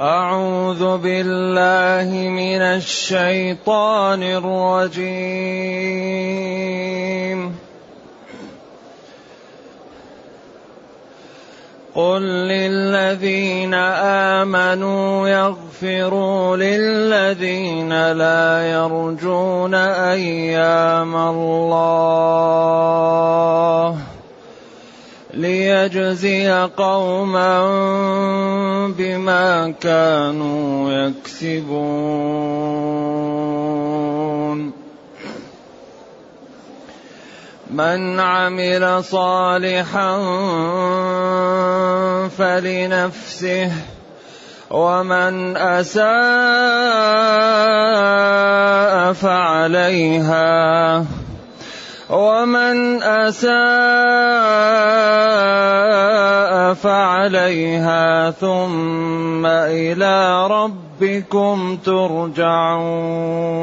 أعوذ بالله من الشيطان الرجيم. قل للذين آمنوا يغفروا للذين لا يرجون أيام الله. ليجزي قوما بما كانوا يكسبون. من عمل صالحا فلنفسه ومن أساء فعليها. ومن أساء فعليها ثم إلى ربكم ترجعون.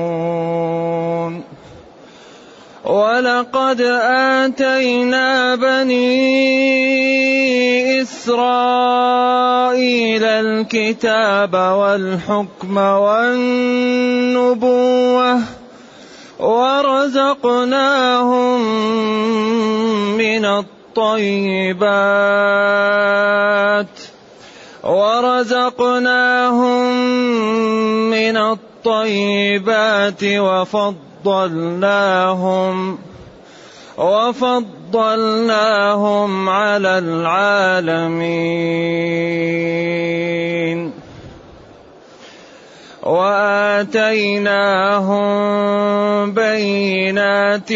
ولقد آتينا بني إسرائيل الكتاب والحكم والنبوة ورزقناهم من الطيبات ورزقناهم من الطيبات وفضلناهم وفضلناهم على العالمين. وآتيناهم بينات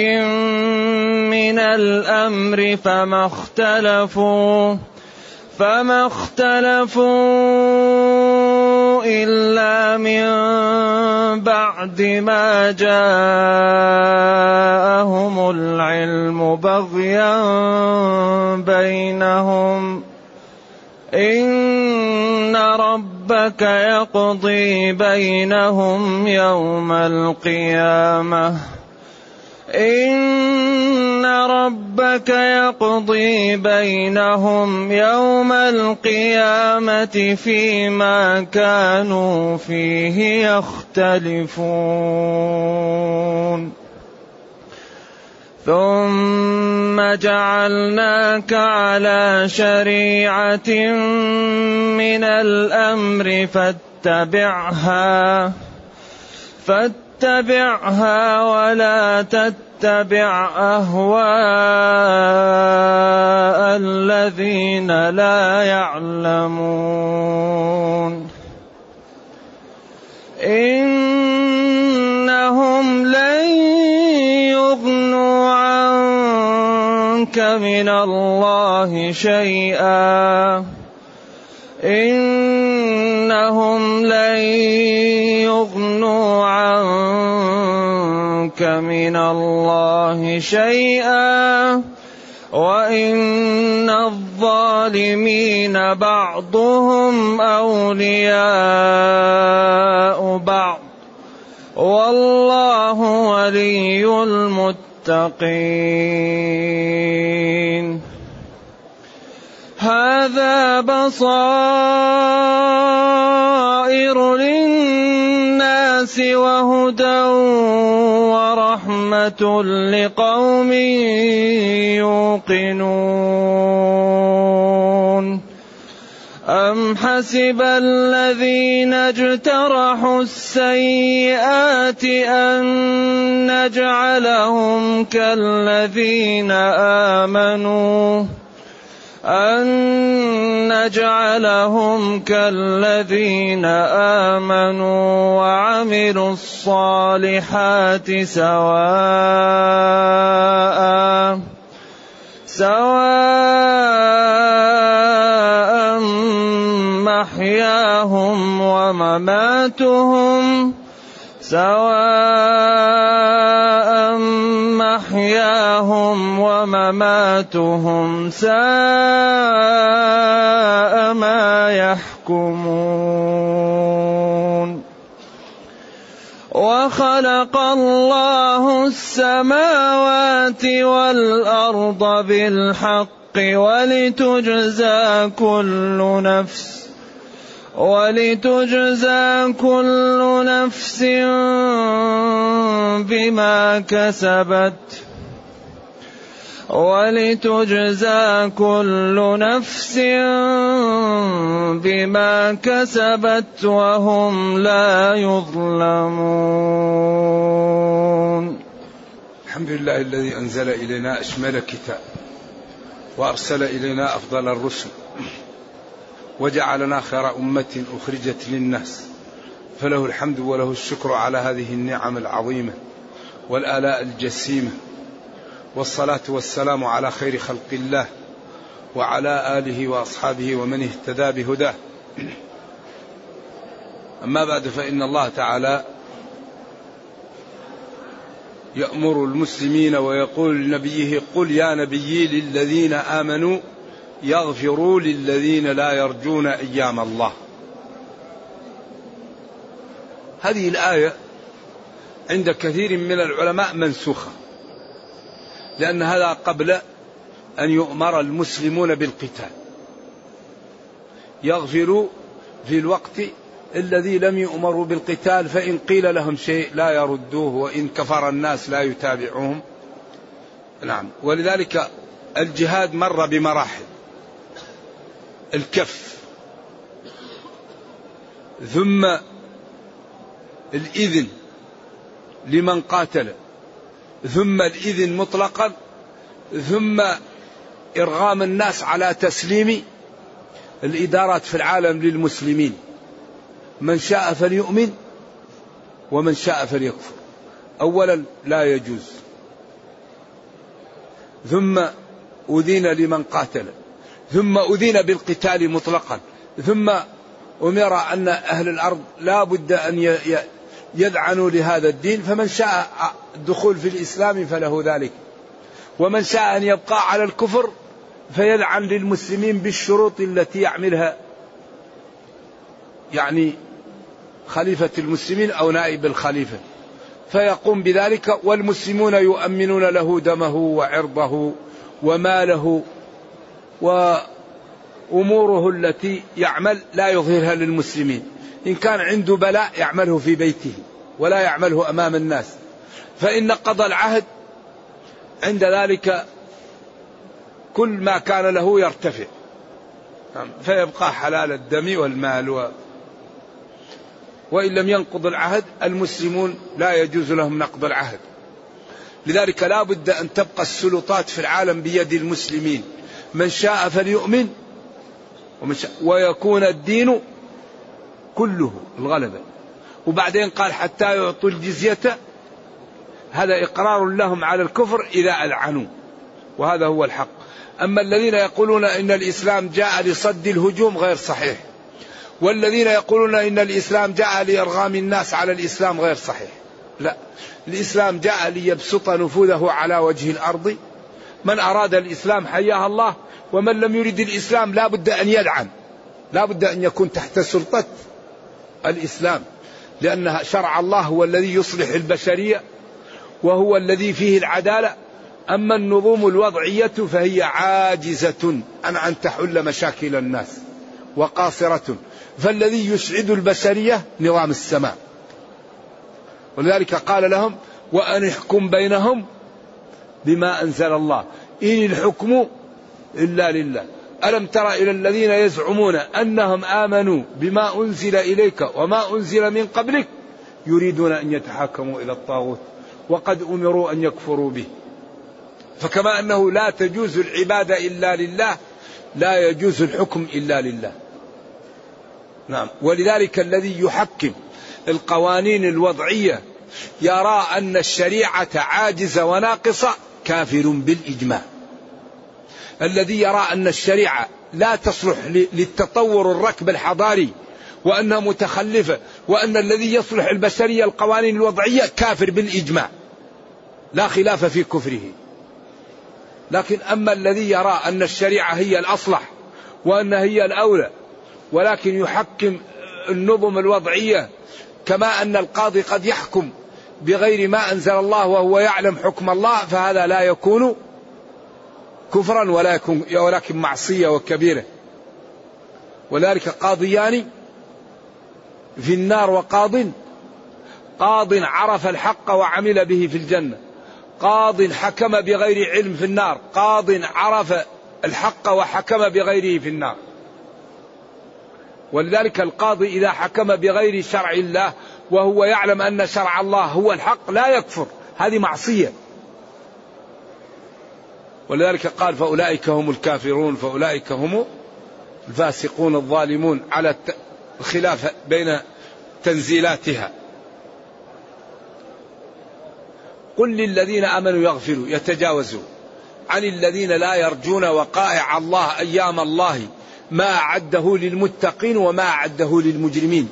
من الأمر فما اختلفوا فما اختلفوا إلا من بعد ما جاءهم العلم بغيا بينهم. إن ربك يقضي بينهم يوم القيامة. إن ربك يقضي بينهم يوم القيامة فيما كانوا فيه يختلفون. ثم جعلناك على شريعة من الأمر فاتبعها فاتبعها ولا تتبع أهواء الذين لا يعلمون. إنهم لن عنك من الله شيئا. إنهم لن يغنوا عنك من الله شيئا. وإن الظالمين بعضهم أولياء بعض. والله ولي المتقين. هذا بصائر للناس وهدى ورحمة لقوم يوقنون. أم حسب الذين اجترحوا السيئات أن نجعلهم كالذين آمنوا أن نجعلهم كالذين آمنوا وعملوا الصالحات سواء سواء محياهم ومماتهم سواء محياهم ومماتهم ساء ما يحكمون. وخلق الله السماوات والأرض بالحق ولتجزى كل نفس ولتجزى كل نفس بما كسبت. ولتجزى كل نفس بما كسبت وهم لا يظلمون. الحمد لله الذي أنزل إلينا أشمل كتاب وأرسل إلينا أفضل الرسل. وجعلنا خير أمة أخرجت للناس. فله الحمد وله الشكر على هذه النعم العظيمة والآلاء الجسيمة. والصلاة والسلام على خير خلق الله وعلى آله وأصحابه ومن اهتدى بهداه. أما بعد فإن الله تعالى يأمر المسلمين ويقول لنبيه قل يا نبي للذين آمنوا يغفروا للذين لا يرجون أيام الله. هذه الآية عند كثير من العلماء منسوخة لأن هذا قبل أن يؤمر المسلمون بالقتال. يغفر في الوقت الذي لم يؤمروا بالقتال فإن قيل لهم شيء لا يردوه وإن كفر الناس لا يتابعهم نعم. ولذلك الجهاد مر بمراحل. الكف. ثم الإذن لمن قاتل. ثم الإذن مطلقا. ثم إرغام الناس على تسليم الإدارات في العالم للمسلمين. من شاء فليؤمن ومن شاء فليكفر. أولا لا يجوز. ثم أذين لمن قاتل. ثم أذين بالقتال مطلقا. ثم أمر أن أهل الأرض لا بد أن يذعنوا لهذا الدين فمن شاء الدخول في الإسلام فله ذلك. ومن شاء أن يبقى على الكفر فيلعن للمسلمين بالشروط التي يعملها يعني خليفة المسلمين أو نائب الخليفة. فيقوم بذلك والمسلمون يؤمنون له دمه وعرضه وماله وأموره التي يعمل لا يظهرها للمسلمين. إن كان عنده بلاء يعمله في بيته ولا يعمله أمام الناس. فإن نقض العهد عند ذلك كل ما كان له يرتفع. فيبقى حلال الدم والمال و وإن لم ينقض العهد المسلمون لا يجوز لهم نقض العهد. لذلك لا بد أن تبقى السلطات في العالم بيد المسلمين. من شاء فليؤمن ومن شاء ويكون الدين كله الغلبة. وبعدين قال حتى يعطوا الجزية هذا إقرار لهم على الكفر إذا أذعنوا وهذا هو الحق. أما الذين يقولون إن الإسلام جاء لصد الهجوم غير صحيح والذين يقولون إن الإسلام جاء لإرغام الناس على الإسلام غير صحيح. لا الإسلام جاء ليبسط نفوذه على وجه الأرض من أراد الإسلام حياه الله ومن لم يرد الإسلام لا بد أن يلعن. لا بد أن يكون تحت سلطة الإسلام. لأن شرع الله هو الذي يصلح البشرية وهو الذي فيه العدالة. أما النظم الوضعية فهي عاجزة. عن أن تحل مشاكل الناس وقاصرة. فالذي يسعد البشرية نظام السماء. ولذلك قال لهم وأن احكم بينهم بما أنزل الله إن الحكم إلا لله ألم تر إلى الذين يزعمون أنهم آمنوا بما أنزل إليك وما أنزل من قبلك يريدون أن يتحاكموا إلى الطاغوت وقد أمروا أن يكفروا به. فكما أنه لا تجوز العباده إلا لله لا يجوز الحكم إلا لله. نعم ولذلك الذي يحكم القوانين الوضعية يرى أن الشريعة عاجزة وناقصة كافر بالإجماع. الذي يرى أن الشريعة لا تصلح للتطور الركب الحضاري وأنها متخلفة وأن الذي يصلح البشرية القوانين الوضعية كافر بالإجماع. لا خلاف في كفره لكن أما الذي يرى أن الشريعة هي الأصلح وأن هي الأولى ولكن يحكم النظم الوضعية كما أن القاضي قد يحكم بغير ما أنزل الله وهو يعلم حكم الله فهذا لا يكون كفرا ولا يكون ولكن معصية وكبيرة. ولذلك قاضيان في النار وقاض قاض عرف الحق وعمل به في الجنة. قاض حكم بغير علم في النار قاض عرف الحق وحكم بغيره في النار. ولذلك القاضي إذا حكم بغير شرع الله وهو يعلم أن شرع الله هو الحق لا يكفر. هذه معصية. ولذلك قال فأولئك هم الكافرون فأولئك هم الفاسقون الظالمون على الخلاف بين تنزيلاتها. قل للذين آمنوا يغفروا يتجاوزوا. عن الذين لا يرجون وقائع الله أيام الله ما أعده للمتقين وما أعده للمجرمين.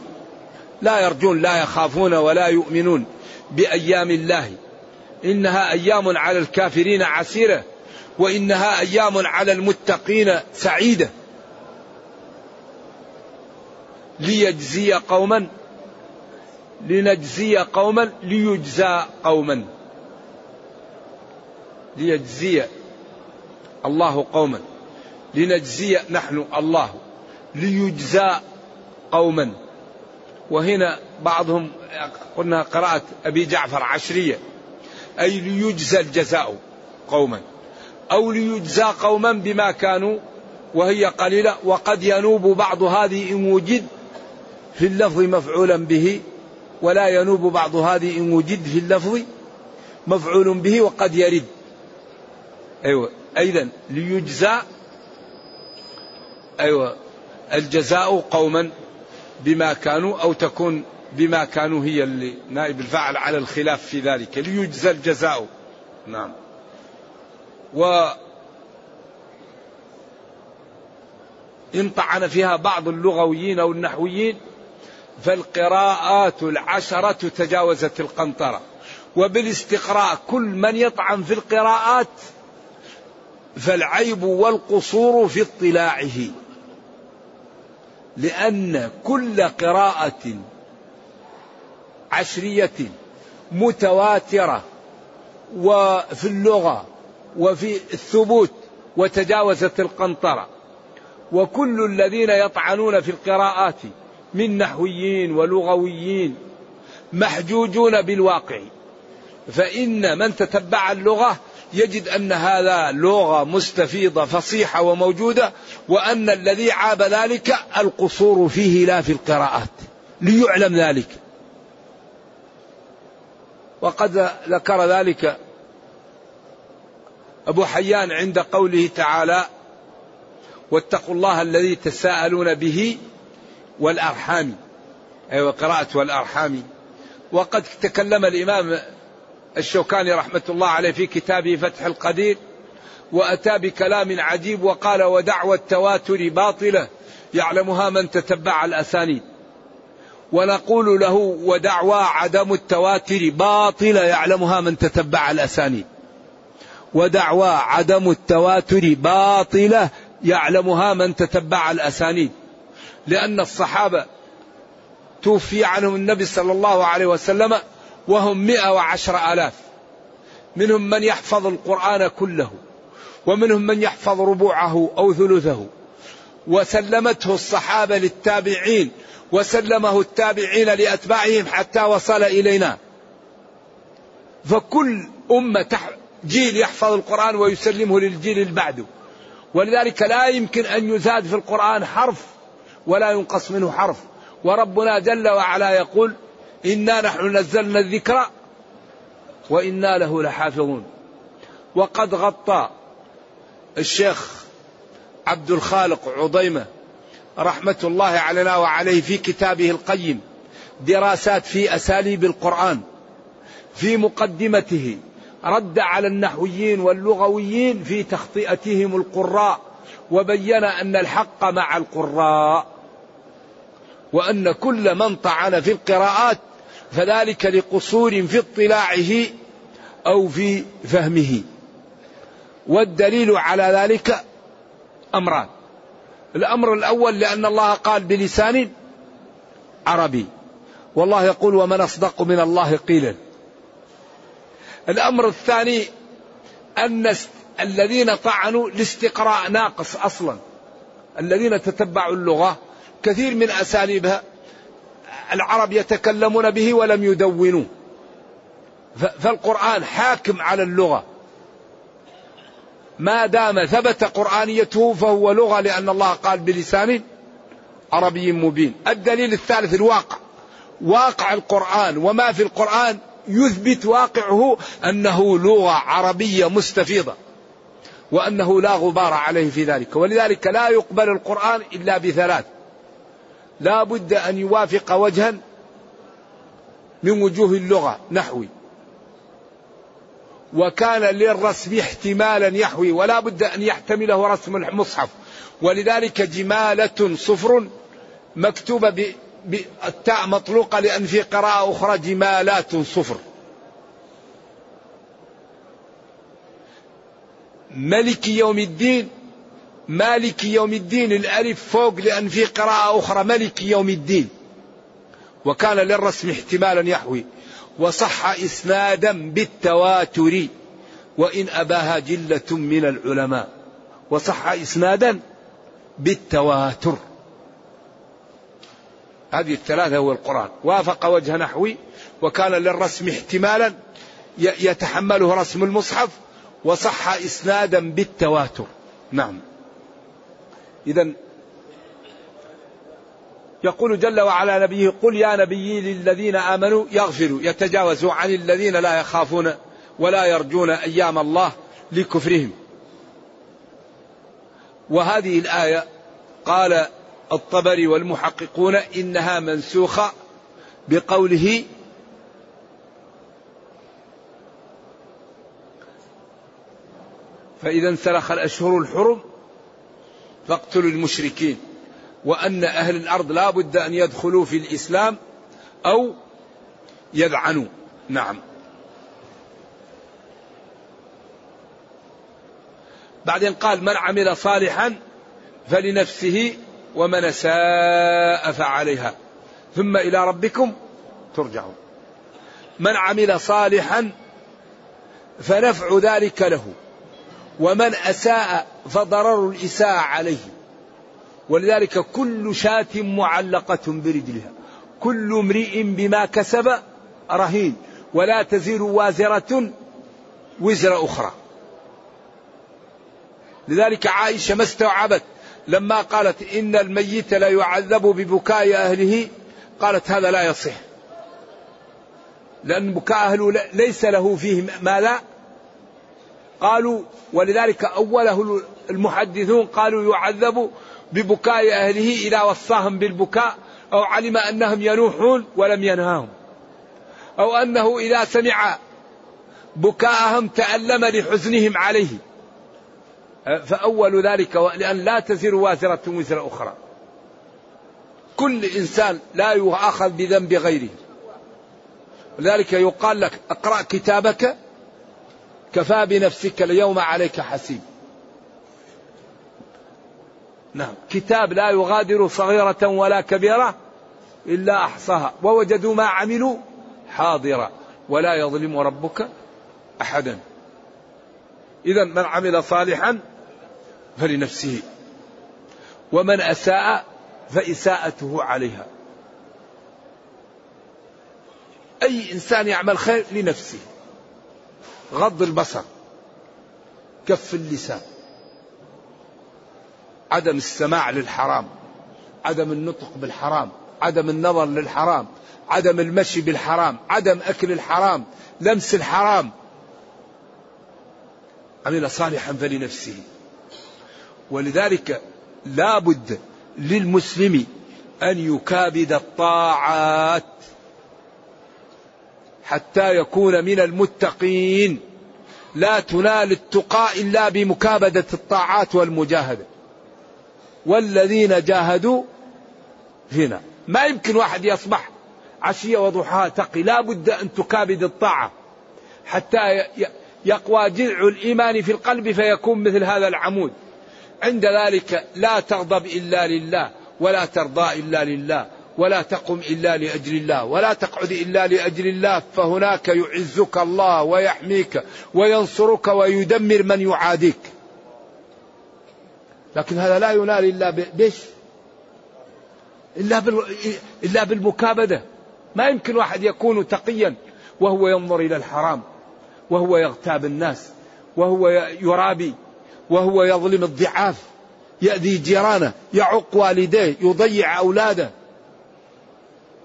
لا يرجون لا يخافون ولا يؤمنون بأيام الله. إنها أيام على الكافرين عسيرة وإنها أيام على المتقين سعيدة. ليجزي قوما لنجزي قوما ليجزى قوما. ليجزي الله قوما. لنجزي نحن الله. ليجزى قوما. وهنا بعضهم قلنا قراءة أبي جعفر عشرية. أي ليجزى الجزاء قوما. أو ليجزى قوما بما كانوا وهي قليلة. وقد ينوب بعض هذه إن وجد في اللفظ مفعولا به. ولا ينوب بعض هذه إن وجد في اللفظ مفعول به وقد يرد. أيوة. أيضا ليجزى أيوة الجزاء قوما. بما كانوا أو تكون بما كانوا هي اللي نائب الفاعل على الخلاف في ذلك ليجزى الجزاء. نعم. و إن طعن فيها بعض اللغويين أو النحويين فالقراءات العشرة تجاوزت القنطرة. وبالاستقراء كل من يطعن في القراءات فالعيب والقصور في اطلاعه. لأن كل قراءة عشرية متواترة وفي اللغة وفي الثبوت وتجاوزت القنطرة. وكل الذين يطعنون في القراءات من نحويين ولغويين محجوجون بالواقع. فإن من تتبع اللغة يجد أن هذا لغة مستفيضة فصيحة وموجودة وأن الذي عاب ذلك القصور فيه لا في القراءات ليعلم ذلك. وقد ذكر ذلك أبو حيان عند قوله تعالى واتقوا الله الذي تساءلون به والأرحام. أي أيوة قراءة والأرحام. وقد تكلم الإمام الشوكاني رحمة الله عليه في كتابه فتح القدير وأتى بكلام عجيب وقال ودعوى التواتر باطلة يعلمها من تتبع الأسانيد ونقول له ودعوى عدم التواتر باطلة يعلمها من تتبع الأسانيد ودعوى عدم التواتر باطلة يعلمها من تتبع الأسانيد لأن الصحابة توفي عنهم النبي صلى الله عليه وسلم وهم مئة وعشر آلاف. منهم من يحفظ القرآن كله ومنهم من يحفظ ربوعه أو ثلثه. وسلمته الصحابة للتابعين وسلمه التابعين لأتباعهم حتى وصل إلينا. فكل أمة جيل يحفظ القرآن ويسلمه للجيل اللي بعده. ولذلك لا يمكن أن يزاد في القرآن حرف ولا ينقص منه حرف. وربنا جل وعلا يقول إنا نحن نزلنا الذكر وإنا له لحافظون. وقد غطى الشيخ عبد الخالق عضيمة رحمة الله علينا وعليه في كتابه القيم دراسات في أساليب القرآن في مقدمته رد على النحويين واللغويين في تخطئتهم القراء وبين أن الحق مع القراء وأن كل من طعن في القراءات فذلك لقصور في اطلاعه أو في فهمه. والدليل على ذلك أمران. الأمر الأول لأن الله قال بلسان عربي. والله يقول ومن أصدق من الله قيلا. الأمر الثاني أن الذين طعنوا الاستقراء ناقص أصلا. الذين تتبعوا اللغة كثير من أساليبها العرب يتكلمون به ولم يدونوه فالقرآن حاكم على اللغة. ما دام ثبت قرآنيته فهو لغة لأن الله قال بلسان عربي مبين. الدليل الثالث الواقع. واقع القرآن. وما في القرآن يثبت واقعه أنه لغة عربية مستفيضة وأنه لا غبار عليه في ذلك. ولذلك لا يقبل القرآن إلا بثلاث. لا بد أن يوافق وجها من وجوه اللغة نحوي. وكان للرسم احتمالا يحوي ولا بد أن يحتمله رسم المصحف ولذلك جمالة صفر مكتوبة بالتاء مطلوقة لأن في قراءة أخرى جمالات صفر. ملك يوم الدين مالك يوم الدين الألف فوق لأن في قراءة أخرى ملك يوم الدين. وكان للرسم احتمالا يحوي. وصح إسنادا بالتواتر. وإن أباها جلة من العلماء. وصح إسنادا بالتواتر. هذه الثلاثة هو القرآن. وافق وجه نحوي. وكان للرسم احتمالا يتحمله رسم المصحف. وصح إسنادا بالتواتر. نعم. إذا يقول جل وعلا نبيه قل يا نبي للذين آمنوا يغفروا يتجاوزوا عن الذين لا يخافون ولا يرجون أيام الله لكفرهم. وهذه الآية قال الطبري والمحققون إنها منسوخة بقوله فإذا انسلخ الأشهر الحرم فاقتلوا المشركين. وأن أهل الأرض لا بد أن يدخلوا في الإسلام أو يذعنوا. نعم. بعدين قال من عمل صالحا فلنفسه ومن ساء فعليها. ثم إلى ربكم ترجعون. من عمل صالحا فنفع ذلك له. ومن أساء فضرر الإساءة عليه. ولذلك كل شاة معلقة برجلها. كل امرئ بما كسب رهين. ولا تزر وازرة وزر أخرى. لذلك عائشة ما استوعبت لما قالت إن الميت لا يعذب ببكاء أهله. قالت هذا لا يصح. لأن بكاء أهله ليس له فيه ما لا قالوا ولذلك أوله المحدثون قالوا يعذب ببكاء أهله إذا وصاهم بالبكاء أو علم أنهم ينوحون ولم ينهاهم أو أنه إذا سمع بكاءهم تألم لحزنهم عليه. فأول ذلك لأن لا تزر وازرة وزر أخرى. كل إنسان لا يؤاخذ بذنب غيره. لذلك يقال لك اقرأ كتابك كفى بنفسك اليوم عليك حسيب. نعم. كتاب لا يغادر صغيرة ولا كبيرة إلا أحصاها. ووجدوا ما عملوا حاضرا. ولا يظلم ربك أحدا. إذا من عمل صالحا فلنفسه. ومن أساء فإساءته عليها. أي إنسان يعمل خير لنفسه. غض البصر كف اللسان عدم السماع للحرام عدم النطق بالحرام عدم النظر للحرام عدم المشي بالحرام عدم أكل الحرام لمس الحرام. عمل صالحا فلنفسه. ولذلك لا بد للمسلم أن يكابد الطاعات حتى يكون من المتقين. لا تنال التقى إلا بمكابدة الطاعات والمجاهدة. والذين جاهدوا فينا ما يمكن واحد يصبح عشية وضحاها تقي. لا بد أن تكابد الطاعة. حتى يقوى جذع الإيمان في القلب فيكون مثل هذا العمود. عند ذلك لا تغضب إلا لله ولا ترضى إلا لله. ولا تقم إلا لأجل الله ولا تقعد إلا لأجل الله فهناك يعزك الله ويحميك وينصرك ويدمر من يعاديك. لكن هذا لا ينال إلا بيش إلا, إلا بالمكابدة. ما يمكن واحد يكون تقيا وهو ينظر إلى الحرام وهو يغتاب الناس وهو يرابي وهو يظلم الضعاف يأذي جيرانه يعق والديه يضيع أولاده.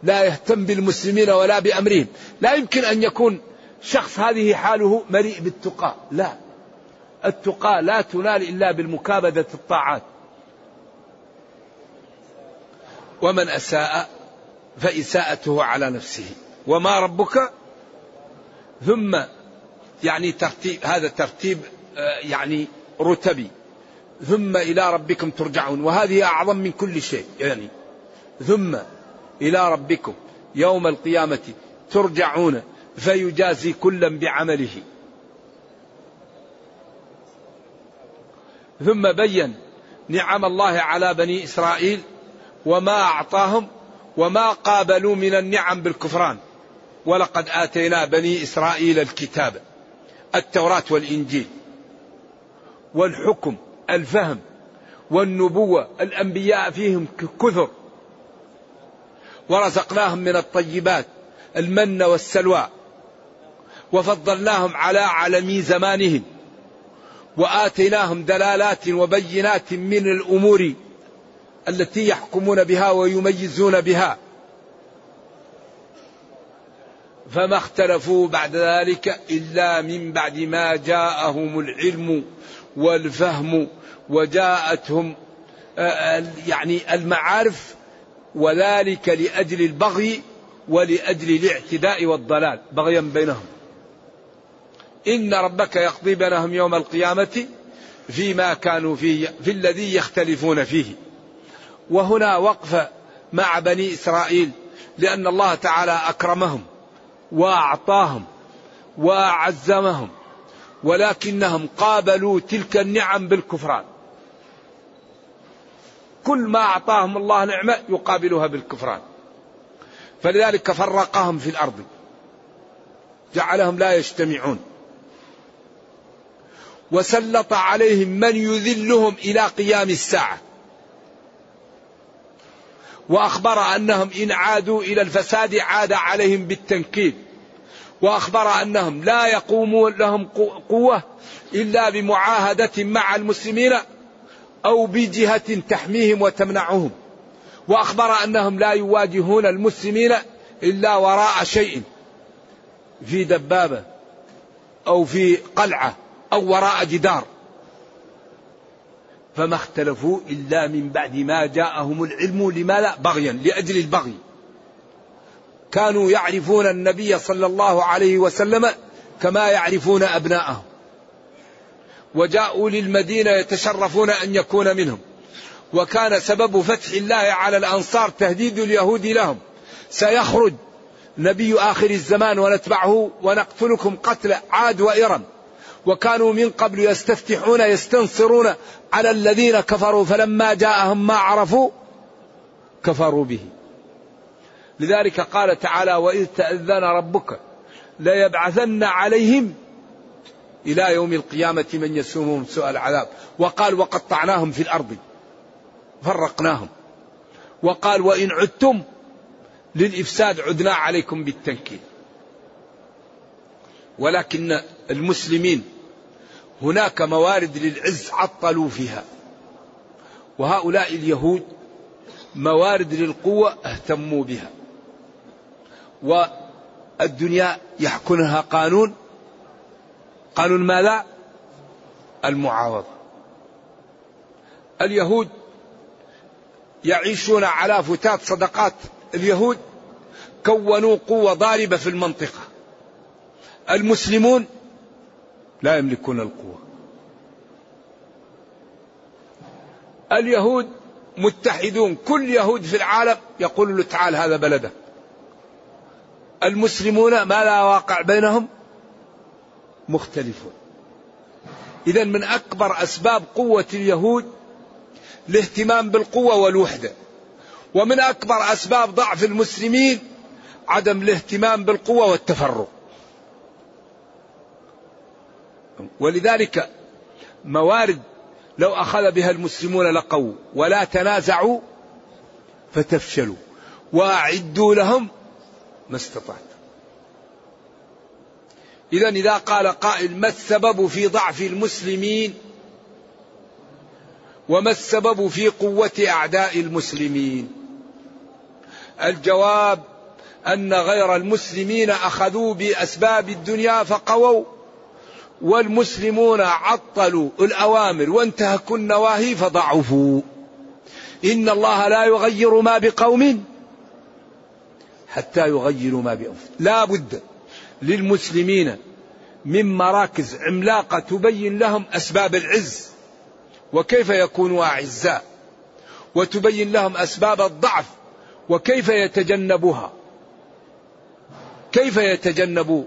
لا يهتم بالمسلمين ولا بأمرهم. لا يمكن أن يكون شخص هذه حاله مليء بالتقى. لا. التقى لا تنال إلا بالمكابدة الطاعات. ومن أساء فإساءته على نفسه. وما ربك ثم يعني ترتيب هذا ترتيب آه، يعني رتبي. ثم إلى ربكم ترجعون. وهذه أعظم من كل شيء يعني. ثم إلى ربكم يوم القيامة ترجعون فيجازي كلا بعمله. ثم بين نعم الله على بني إسرائيل وما أعطاهم وما قابلوا من النعم بالكفران. ولقد آتينا بني إسرائيل الكتاب التوراة والإنجيل والحكم الفهم والنبوة الأنبياء فيهم كثر ورزقناهم من الطيبات المن والسلوى وفضلناهم على عالمي زمانهم وآتيناهم دلالات وبينات من الأمور التي يحكمون بها ويميزون بها. فما اختلفوا بعد ذلك إلا من بعد ما جاءهم العلم والفهم وجاءتهم آه، يعني المعارف وذلك لأجل البغي ولأجل الاعتداء والضلال بغيا بينهم. إن ربك يقضي بينهم يوم القيامة فيما كانوا فيه في الذي يختلفون فيه. وهنا وقف مع بني إسرائيل لأن الله تعالى أكرمهم وأعطاهم وأعزمهم ولكنهم قابلوا تلك النعم بالكفران. كل ما أعطاهم الله نعمة يقابلها بالكفران. فلذلك فرقهم في الأرض. جعلهم لا يجتمعون. وسلط عليهم من يذلهم إلى قيام الساعة. وأخبر أنهم إن عادوا إلى الفساد عاد عليهم بالتنكيل. وأخبر أنهم لا يقومون لهم قوة إلا بمعاهدة مع المسلمين أو بجهة تحميهم وتمنعهم وأخبر أنهم لا يواجهون المسلمين إلا وراء شيء في دبابة أو في قلعة أو وراء جدار. فما اختلفوا إلا من بعد ما جاءهم العلم لماذا؟ بغيا لأجل البغي. كانوا يعرفون النبي صلى الله عليه وسلم كما يعرفون أبناءهم. وجاءوا للمدينة يتشرفون أن يكون منهم. وكان سبب فتح الله على الأنصار تهديد اليهود لهم. سيخرج نبي آخر الزمان ونتبعه ونقتلكم قتل عاد وإرم. وكانوا من قبل يستفتحون يستنصرون على الذين كفروا فلما جاءهم ما عرفوا كفروا به. لذلك قال تعالى وإذ تأذن ربك ليبعثن عليهم إلى يوم القيامة من يسومهم سوء العذاب. وقال وقطعناهم في الأرض. فرقناهم. وقال وإن عدتم للإفساد عدنا عليكم بالتنكيل. ولكن المسلمين هناك موارد للعز عطلوا فيها. وهؤلاء اليهود موارد للقوة اهتموا بها. والدنيا يحكمها قانون قانون ماذا المعاوضة اليهود يعيشون على فتات صدقات. اليهود كونوا قوة ضاربة في المنطقة. المسلمون لا يملكون القوة. اليهود متحدون. كل يهود في العالم يقول له تعال هذا بلدك. المسلمون ما لا واقع بينهم؟ مختلفون. إذا من أكبر أسباب قوة اليهود الاهتمام بالقوة والوحدة ومن أكبر أسباب ضعف المسلمين عدم الاهتمام بالقوة والتفرق. ولذلك موارد لو أخذ بها المسلمون لقوا ولا تنازعوا فتفشلوا وأعدوا لهم ما استطعت. إذا إذا قال قائل ما السبب في ضعف المسلمين؟ وما السبب في قوة أعداء المسلمين؟ الجواب أن غير المسلمين أخذوا بأسباب الدنيا فقووا والمسلمون عطلوا الأوامر وانتهكوا النواهي فضعفوا. إن الله لا يغير ما بقوم حتى يغيروا ما بأنفسهم. لا بد للمسلمين من مراكز عملاقة تبين لهم أسباب العز وكيف يكونوا أعزاء وتبين لهم أسباب الضعف وكيف يتجنبها. كيف يتجنبوا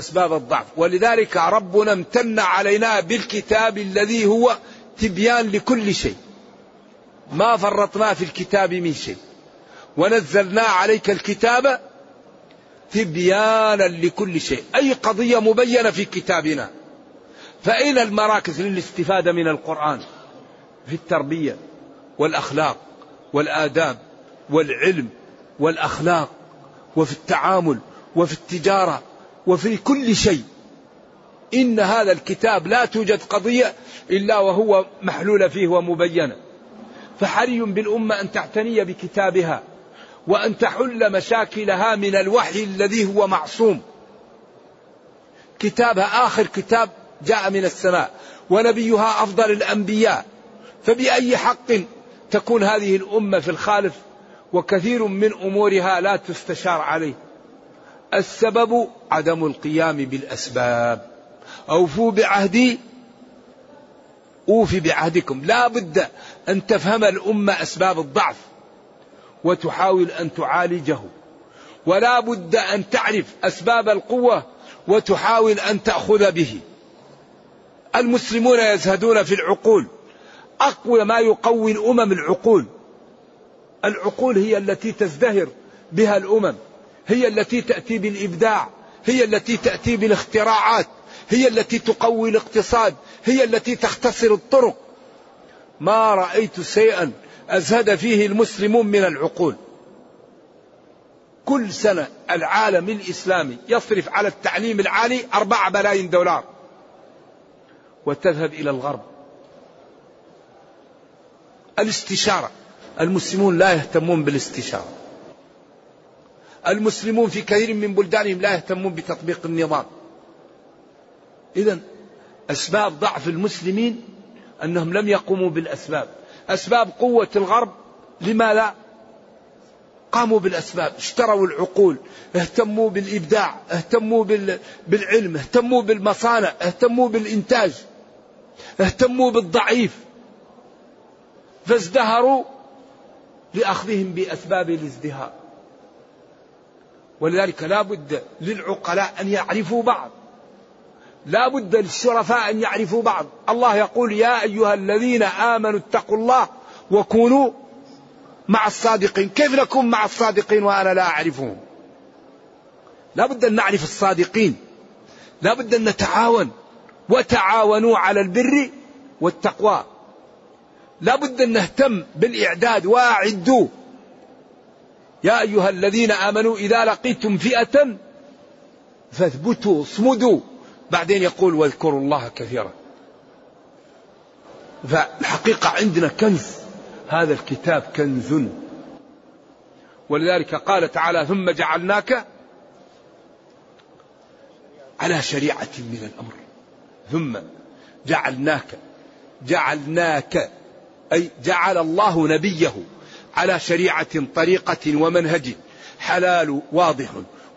أسباب الضعف؟ ولذلك ربنا امتن علينا بالكتاب الذي هو تبيان لكل شيء. ما فرطنا في الكتاب من شيء. ونزلنا عليك الكتاب تبيانا لكل شيء. أي قضية مبينة في كتابنا. فأين المراكز للاستفادة من القرآن. في التربية والأخلاق والآداب والعلم والأخلاق وفي التعامل وفي التجارة وفي كل شيء. إن هذا الكتاب لا توجد قضية إلا وهو محلول فيه ومبينة. فحري بالأمة أن تعتني بكتابها. وأن تحل مشاكلها من الوحي الذي هو معصوم. كتابها آخر كتاب جاء من السماء ونبيها أفضل الأنبياء. فبأي حق تكون هذه الأمة في الخالف؟ وكثير من أمورها لا تستشار عليه. السبب عدم القيام بالأسباب. أوفوا بعهدي أوفي بعهدكم. لا بد أن تفهم الأمة أسباب الضعف. وتحاول أن تعالجه. ولا بد أن تعرف أسباب القوة وتحاول أن تأخذ به. المسلمون يزهدون في العقول. أقوى ما يقوي الأمم العقول. العقول هي التي تزدهر بها الأمم. هي التي تأتي بالإبداع. هي التي تأتي بالاختراعات. هي التي تقوي الاقتصاد. هي التي تختصر الطرق. ما رأيت شيئا أزهد فيه المسلمون من العقول. كل سنة العالم الإسلامي يصرف على التعليم العالي أربعة بلايين دولار. وتذهب إلى الغرب. الاستشارة. المسلمون لا يهتمون بالاستشارة. المسلمون في كثير من بلدانهم لا يهتمون بتطبيق النظام. إذا أسباب ضعف المسلمين أنهم لم يقوموا بالأسباب. أسباب قوة الغرب لماذا؟ قاموا بالأسباب اشتروا العقول اهتموا بالإبداع اهتموا بالعلم اهتموا بالمصانع اهتموا بالإنتاج اهتموا بالضعيف. فازدهروا لأخذهم بأسباب الازدهار. ولذلك لا بد للعقلاء أن يعرفوا بعض. لا بد للشرفاء أن يعرفوا بعض. الله يقول يا أيها الذين آمنوا اتقوا الله وكونوا مع الصادقين. كيف نكون مع الصادقين وأنا لا أعرفهم؟ لا بد أن نعرف الصادقين. لا بد أن نتعاون. وتعاونوا على البر والتقوى. لا بد أن نهتم بالإعداد. وأعدوا. يا أيها الذين آمنوا إذا لقيتم فئة فاثبتوا اصمدوا. بعدين يقول واذكروا الله كثيرا. فالحقيقة عندنا كنز. هذا الكتاب كنز. ولذلك قال تعالى ثم جعلناك على شريعة من الأمر. ثم جعلناك جعلناك أي جعل الله نبيه على شريعة طريقة ومنهج حلال واضح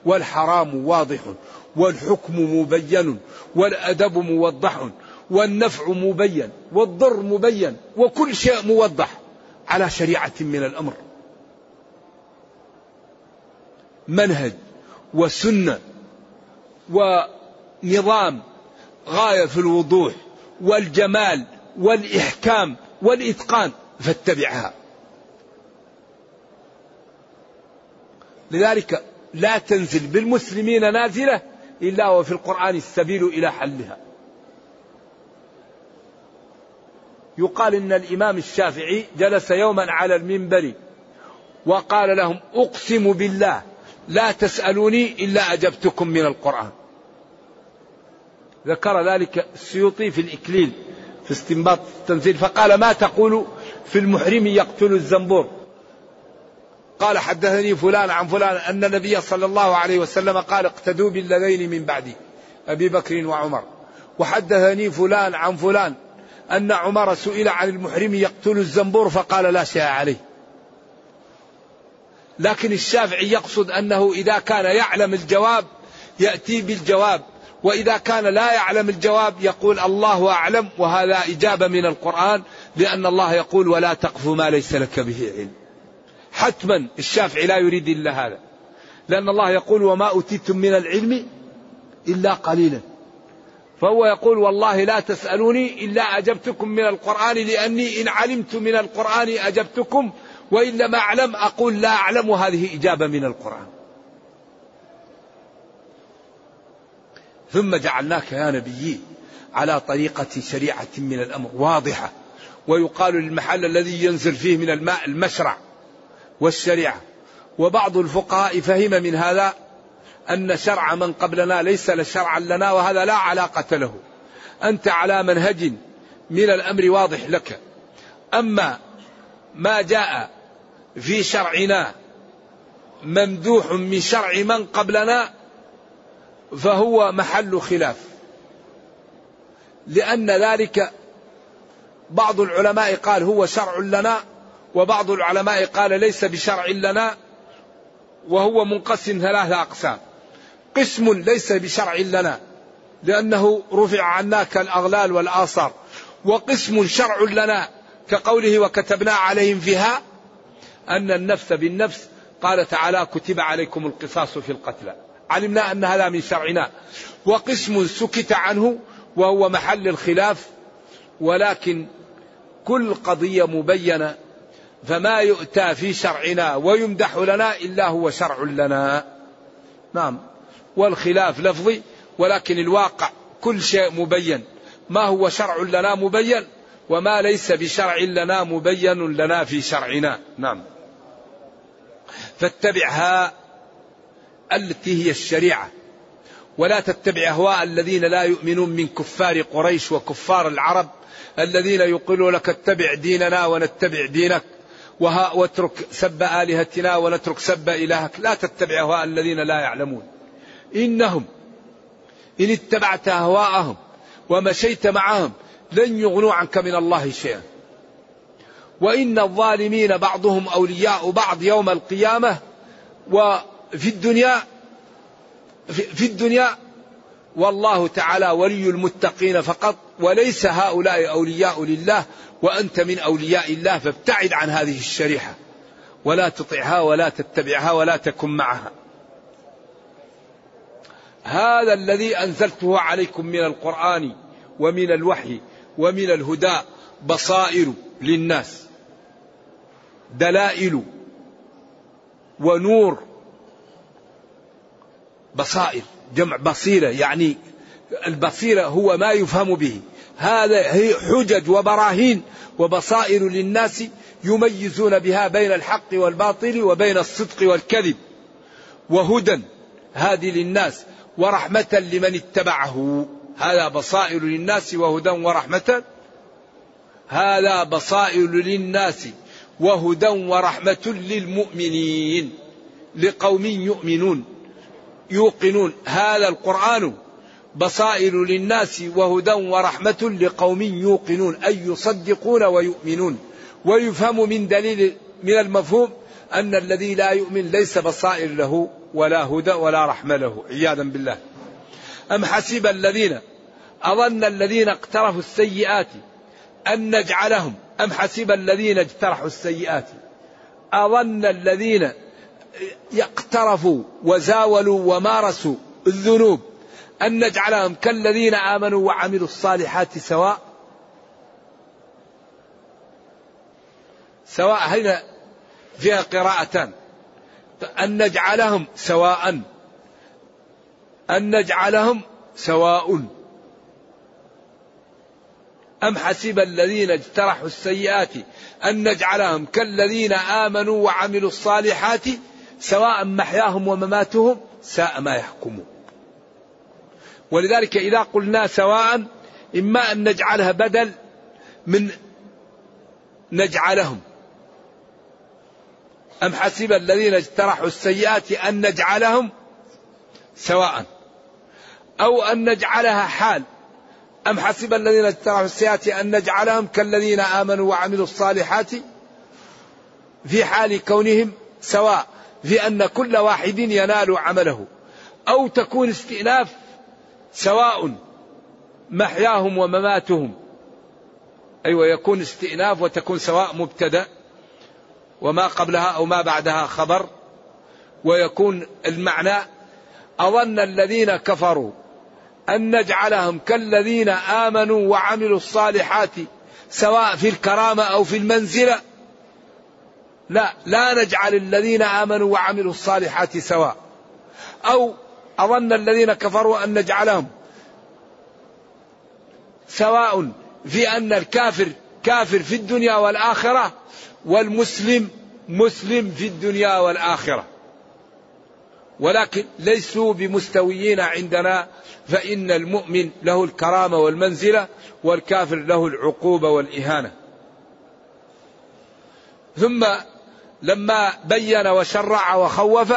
والحرام واضح والحكم مبين والأدب موضح والنفع مبين والضر مبين وكل شيء موضح على شريعة من الأمر. منهج وسنة ونظام غاية في الوضوح والجمال والإحكام والإتقان فاتبعها. لذلك لا تنزل بالمسلمين نازلة إلا وفي القرآن السبيل إلى حلها. يقال إن الإمام الشافعي جلس يوما على المنبر وقال لهم أقسم بالله لا تسألوني إلا أجبتكم من القرآن. ذكر ذلك السيوطي في الإكليل في استنباط التنزيل فقال ما تقول في المحرم يقتل الزنبور؟ قال حدثني فلان عن فلان أن النبي صلى الله عليه وسلم قال اقتدوا بالذين من بعدي أبي بكر وعمر. وحدثني فلان عن فلان أن عمر سئل عن المحرم يقتل الزنبور فقال لا شيء عليه. لكن الشافعي يقصد أنه إذا كان يعلم الجواب يأتي بالجواب وإذا كان لا يعلم الجواب يقول الله أعلم وهذا إجابة من القرآن لأن الله يقول ولا تقف ما ليس لك به علم. حتما الشافعي لا يريد إلا هذا. لأن الله يقول وما أوتيتم من العلم إلا قليلا. فهو يقول والله لا تسألوني إلا أجبتكم من القرآن لأني إن علمت من القرآن أجبتكم وإن لم أعلم أقول لا أعلم وهذه إجابة من القرآن. ثم جعلناك يا نبي على طريقة شريعة من الأمر واضحة. ويقال للمحل الذي ينزل فيه من الماء المشرع. والشريعة. وبعض الفقهاء فهم من هذا أن شرع من قبلنا ليس لشرعا لنا وهذا لا علاقة له. أنت على منهج من الأمر واضح لك. أما ما جاء في شرعنا ممدوح من شرع من قبلنا فهو محل خلاف. لأن ذلك بعض العلماء قال هو شرع لنا وبعض العلماء قال ليس بشرع لنا وهو منقسم ثلاثة أقسام. قسم ليس بشرع لنا لأنه رفع عنا كالأغلال والآثار. وقسم شرع لنا كقوله وكتبنا عليهم فيها أن النفس بالنفس. قال تعالى كتب عليكم القصاص في القتلى. علمنا أن هذا من شرعنا. وقسم سكت عنه وهو محل الخلاف. ولكن كل قضية مبينة فما يؤتى في شرعنا ويمدح لنا إلا هو شرع لنا. نعم. والخلاف لفظي ولكن الواقع كل شيء مبين. ما هو شرع لنا مبين وما ليس بشرع لنا مبين لنا في شرعنا. نعم. فاتبعها التي هي الشريعة ولا تتبع أهواء الذين لا يؤمنون من كفار قريش وكفار العرب الذين يقولون لك اتبع ديننا ونتبع دينك. وها واترك سب الهتنا ونترك سب إلهك. لا تتبع أهواء الذين لا يعلمون. إنهم إن اتبعت أهواءهم ومشيت معهم لن يغنوا عنك من الله شيئا. وإن الظالمين بعضهم أولياء بعض يوم القيامة وفي الدنيا في الدنيا والله تعالى ولي المتقين فقط. وليس هؤلاء أولياء لله وأنت من أولياء الله فابتعد عن هذه الشريحة. ولا تطعها ولا تتبعها ولا تكن معها. هذا الذي أنزلته عليكم من القرآن ومن الوحي ومن الهدى بصائر للناس. دلائل ونور. بصائر جمع بصيرة يعني البصيرة هو ما يفهم به. هذا هي حجج وبراهين وبصائر للناس يميزون بها بين الحق والباطل وبين الصدق والكذب. وهدى هذه للناس ورحمة لمن اتبعه. هذا بصائر للناس وهدى ورحمة. هذا بصائر للناس وهدى ورحمة للمؤمنين. لقوم يؤمنون يوقنون. هذا القرآن بصائر للناس وهدى ورحمة لقوم يوقنون أي يصدقون ويؤمنون. ويفهم من دليل من المفهوم أن الذي لا يؤمن ليس بصائر له ولا هدى ولا رحمة له. عياذا بالله. أم حسب الذين أظن الذين اقترفوا السيئات أن نجعلهم أم حسب الذين اجترحوا السيئات أظن الذين اقترفوا وزاولوا ومارسوا الذنوب أن نجعلهم كالذين آمنوا وعملوا الصالحات سواء سواء هنا فيها قراءتان. أن نجعلهم سواء. أن نجعلهم سواء. أم حسب الذين اجترحوا السيئات أن نجعلهم كالذين آمنوا وعملوا الصالحات سواء محياهم ومماتهم ساء ما يحكمون. ولذلك إذا قلنا سواء إما أن نجعلها بدل من نجعلهم. أم حسب الذين اجترحوا السيئات أن نجعلهم سواء؟ أو أن نجعلها حال. أم حسب الذين اجترحوا السيئات أن نجعلهم كالذين آمنوا وعملوا الصالحات في حال كونهم سواء في أن كل واحد ينال عمله. أو تكون استئناف سواء محياهم ومماتهم. أيوة يكون استئناف وتكون سواء مبتدأ وما قبلها أو ما بعدها خبر ويكون المعنى أظن الذين كفروا أن نجعلهم كالذين آمنوا وعملوا الصالحات سواء في الكرامة أو في المنزلة. لا لا نجعل الذين آمنوا وعملوا الصالحات سواء. أو أظن الذين كفروا أن نجعلهم سواء في أن الكافر كافر في الدنيا والآخرة والمسلم مسلم في الدنيا والآخرة. ولكن ليسوا بمستويين عندنا فإن المؤمن له الكرامة والمنزلة والكافر له العقوبة والإهانة. ثم لما بين وشرع وخوف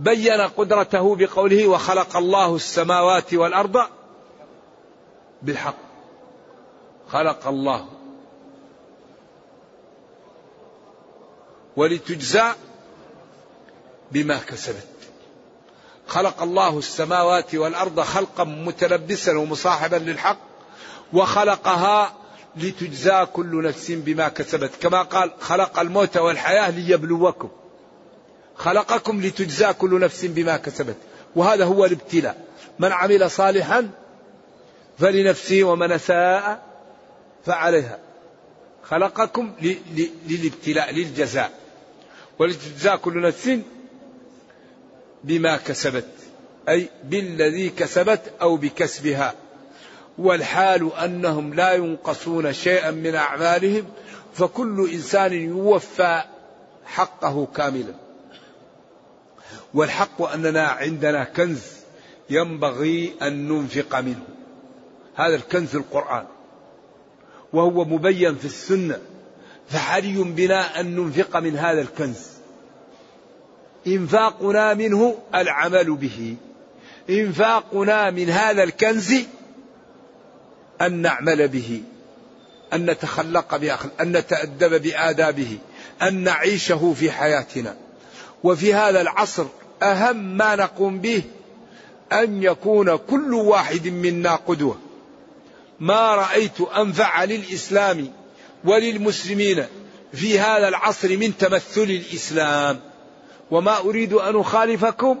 بين قدرته بقوله وخلق الله السماوات والأرض بالحق. خلق الله. ولتجزى بما كسبت. خلق الله السماوات والأرض خلقا متلبسا ومصاحبا للحق وخلقها لتجزى كل نفس بما كسبت. كما قال خلق الموت والحياة ليبلوكم. خلقكم لتجزى كل نفس بما كسبت. وهذا هو الابتلاء. من عمل صالحا فلنفسه ومن اساء فعليها. خلقكم للابتلاء للجزاء. ولتجزى كل نفس بما كسبت. أي بالذي كسبت أو بكسبها. والحال أنهم لا ينقصون شيئا من أعمالهم فكل إنسان يوفى حقه كاملا. والحق أننا عندنا كنز ينبغي أن ننفق منه. هذا الكنز القرآن. وهو مبين في السنة. فحري بنا أن ننفق من هذا الكنز. إنفاقنا منه العمل به. إنفاقنا من هذا الكنز أن نعمل به. أن نتخلق بأخلاق أن نتأدب بآدابه. أن نعيشه في حياتنا. وفي هذا العصر أهم ما نقوم به أن يكون كل واحد منا قدوة. ما رأيت أنفع للإسلام وللمسلمين في هذا العصر من تمثل الإسلام. وما أريد أن أخالفكم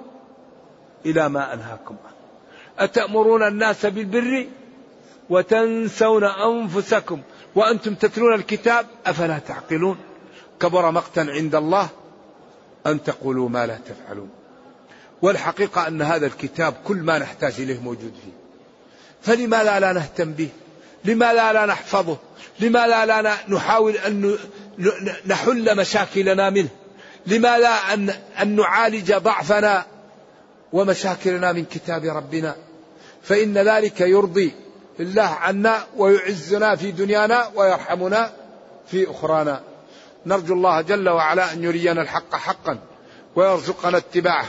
إلى ما أنهاكم أتأمرون الناس بالبر وتنسون أنفسكم وأنتم تتلون الكتاب أفلا تعقلون؟ كبر مقتا عند الله أن تقولوا ما لا تفعلون. والحقيقة أن هذا الكتاب كل ما نحتاج إليه موجود فيه. فلماذا لا نهتم به؟ لماذا لا نحفظه؟ لماذا لا نحاول أن نحل مشاكلنا منه؟ لماذا أن, أن نعالج ضعفنا ومشاكلنا من كتاب ربنا؟ فإن ذلك يرضي الله عنا ويعزنا في دنيانا ويرحمنا في أخرانا. نرجو الله جل وعلا أن يرينا الحق حقا ويرزقنا اتباعه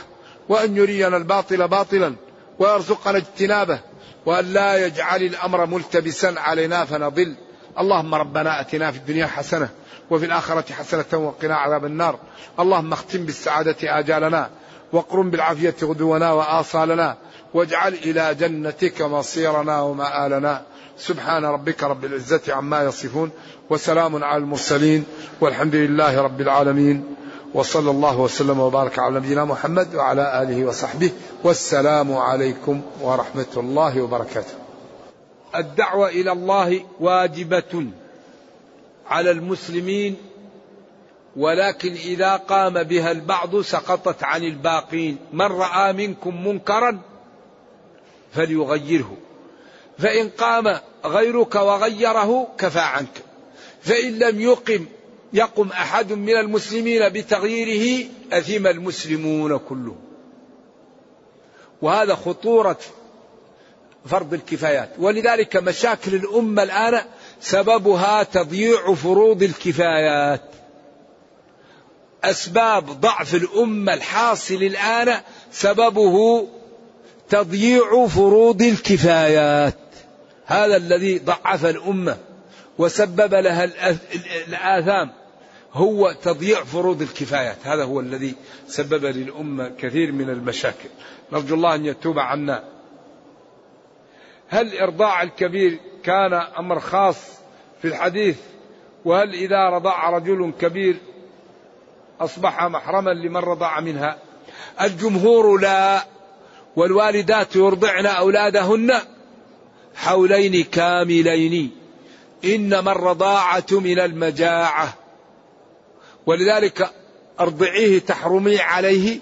وأن يرينا الباطل باطلا ويرزقنا اجتنابه وأن لا يجعل الأمر ملتبسا علينا فنضل. اللهم ربنا أتنا في الدنيا حسنة وفي الآخرة حسنة وقنا عذاب النار. اللهم اختم بالسعادة آجالنا واقرم بالعافية غدونا وآصالنا واجعل إلى جنتك مصيرنا ومآلنا. سبحان ربك رب العزة عما يصفون وسلام على المرسلين والحمد لله رب العالمين وصلى الله وسلم وبارك على نبينا محمد وعلى آله وصحبه والسلام عليكم ورحمة الله وبركاته. الدعوة إلى الله واجبة على المسلمين ولكن إذا قام بها البعض سقطت عن الباقين. من رأى منكم منكرا فليغيره. فإن قام غيرك وغيره كفى عنك. فإن لم يقم يقم أحد من المسلمين بتغييره أثم المسلمون كلهم. وهذا خطورة فرض الكفايات. ولذلك مشاكل الأمة الآن سببها تضييع فروض الكفايات. أسباب ضعف الأمة الحاصل الآن سببه تضييع فروض الكفايات. هذا الذي ضعف الأمة وسبب لها الآثام هو تضييع فروض الكفايات. هذا هو الذي سبب للأمة كثير من المشاكل. نرجو الله أن يتوب عنا. هل إرضاع الكبير كان أمر خاص في الحديث؟ وهل إذا رضع رجل كبير أصبح محرما لمن رضع منها؟ الجمهور لا والوالدات يرضعن أولادهن. حولين كاملين. إنما الرضاعة من المجاعة. ولذلك أرضعيه تحرمي عليه.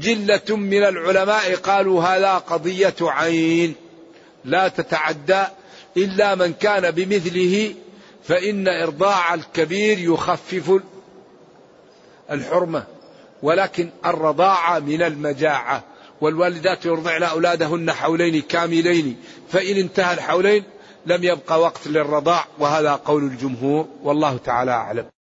جلة من العلماء قالوا هذا قضية عين. لا تتعدى إلا من كان بمثله. فإن إرضاع الكبير يخفف الحرمة. ولكن الرضاعة من المجاعة. والوالدات يرضعن أولادهن حولين كاملين. فإن انتهى الحولين لم يبقى وقت للرضاع وهذا قول الجمهور والله تعالى أعلم.